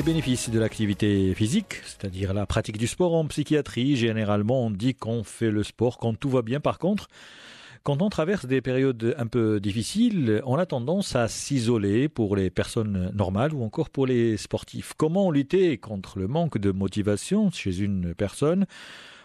les bénéfices de l'activité physique, c'est-à-dire la pratique du sport en psychiatrie. Généralement, on dit qu'on fait le sport quand tout va bien. Par contre, quand on traverse des périodes un peu difficiles, on a tendance à s'isoler pour les personnes normales ou encore pour les sportifs. Comment lutter contre le manque de motivation chez une personne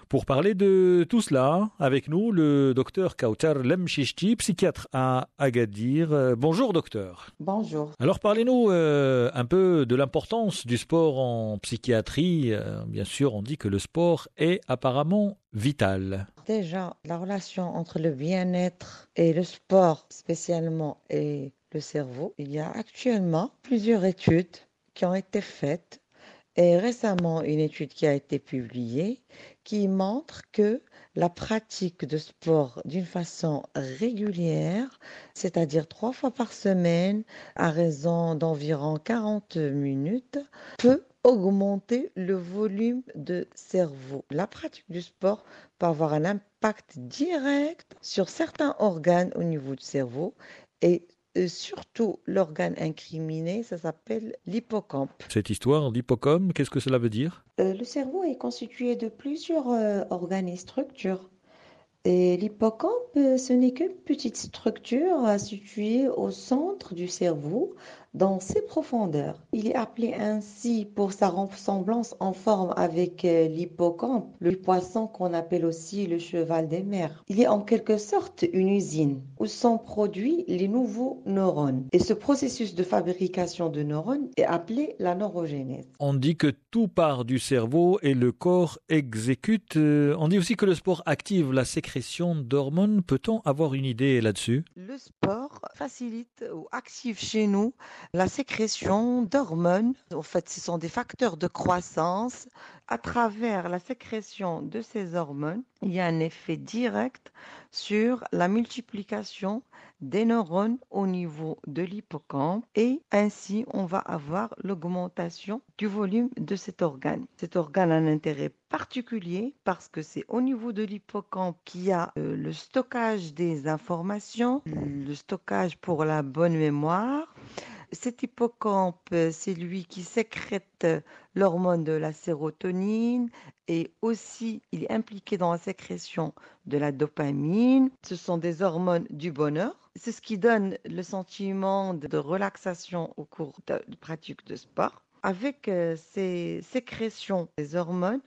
pour parler de tout cela, avec nous, le docteur Kautar Lemchishti, psychiatre à Agadir. Euh, bonjour docteur. Bonjour. Alors parlez-nous euh, un peu de l'importance du sport en psychiatrie. Euh, bien sûr, on dit que le sport est apparemment vital. Déjà, la relation entre le bien-être et le sport spécialement et le cerveau, il y a actuellement plusieurs études qui ont été faites et récemment une étude qui a été publiée qui montre que la pratique de sport d'une façon régulière, c'est-à-dire trois fois par semaine, à raison d'environ 40 minutes, peut augmenter le volume de cerveau. La pratique du sport peut avoir un impact direct sur certains organes au niveau du cerveau et euh, surtout l'organe incriminé, ça s'appelle l'hippocampe. Cette histoire d'hippocampe, qu'est-ce que cela veut dire? Euh, Le cerveau est constitué de plusieurs euh, organes et structures. Et l'hippocampe, ce n'est qu'une petite structure située au centre du cerveau, dans ses profondeurs. Il est appelé ainsi pour sa ressemblance en forme avec euh, l'hippocampe, le poisson qu'on appelle aussi le cheval des mers. Il est en quelque sorte une usine où sont produits les nouveaux neurones. Et ce processus de fabrication de neurones est appelé la neurogénèse. On dit que tout part du cerveau et le corps exécute. Euh, on dit aussi que le sport active la sécrétion d'hormones. Peut-on avoir une idée là-dessus? Le sport facilite ou active chez nous la sécrétion d'hormones. En fait, ce sont des facteurs de croissance. À travers la sécrétion de ces hormones, il y a un effet direct sur la multiplication des neurones au niveau de l'hippocampe et ainsi on va avoir l'augmentation du volume de cet organe. Cet organe a un intérêt particulier parce que c'est au niveau de l'hippocampe qu'il y a euh, le stockage des informations, le stockage pour la bonne mémoire, cet hippocampe, c'est lui qui sécrète l'hormone de la sérotonine et aussi il est impliqué dans la sécrétion de la dopamine. Ce sont des hormones du bonheur. C'est ce qui donne le sentiment de relaxation au cours de, de pratique de sport. Avec euh, ces sécrétions des hormones,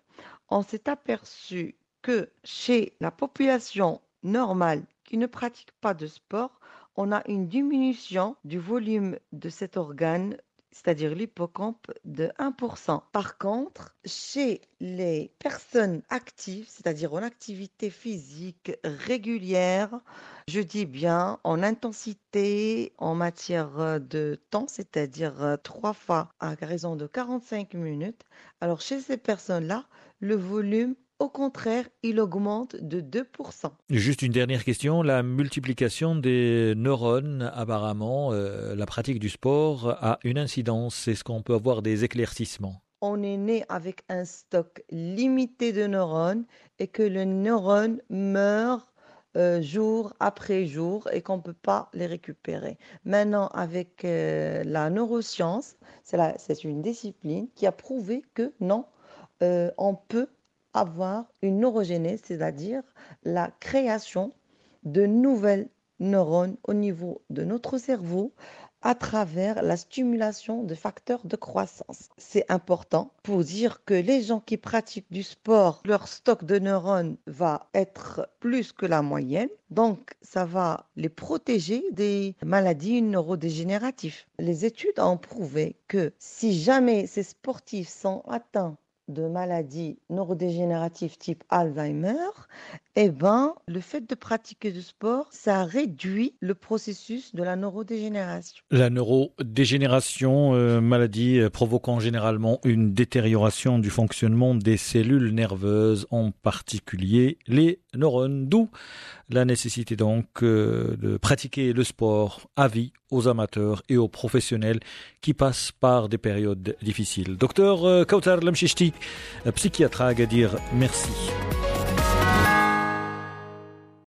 on s'est aperçu que chez la population normale qui ne pratique pas de sport, on a une diminution du volume de cet organe, c'est-à-dire l'hippocampe, de 1%. Par contre, chez les personnes actives, c'est-à-dire en activité physique régulière, je dis bien en intensité, en matière de temps, c'est-à-dire trois fois à raison de 45 minutes, alors chez ces personnes-là, le volume au contraire, il augmente de 2%. Juste une dernière question. La multiplication des neurones, apparemment, euh, la pratique du sport a une incidence. Est-ce qu'on peut avoir des éclaircissements? On est né avec un stock limité de neurones et que le neurone meurt euh, jour après jour et qu'on ne peut pas les récupérer. Maintenant, avec euh, la neuroscience, c'est une discipline qui a prouvé que non, on peut avoir une neurogénèse, c'est-à-dire la création de nouvelles neurones au niveau de notre cerveau à travers la stimulation de facteurs de croissance. C'est important pour dire que les gens qui pratiquent du sport, leur stock de neurones va être plus que la moyenne, donc ça va les protéger des maladies neurodégénératives. Les études ont prouvé que si jamais ces sportifs sont atteints de maladies neurodégénératives type Alzheimer, eh ben, le fait de pratiquer du sport, ça réduit le processus de la neurodégénération. La neurodégénération, euh, maladie euh, provoquant généralement une détérioration du fonctionnement des cellules nerveuses, en particulier les neurones, d'où la nécessité donc euh, de pratiquer le sport à vie aux amateurs et aux professionnels qui passent par des périodes difficiles. Docteur Kautar Lamchishti, psychiatre à Agadir, merci.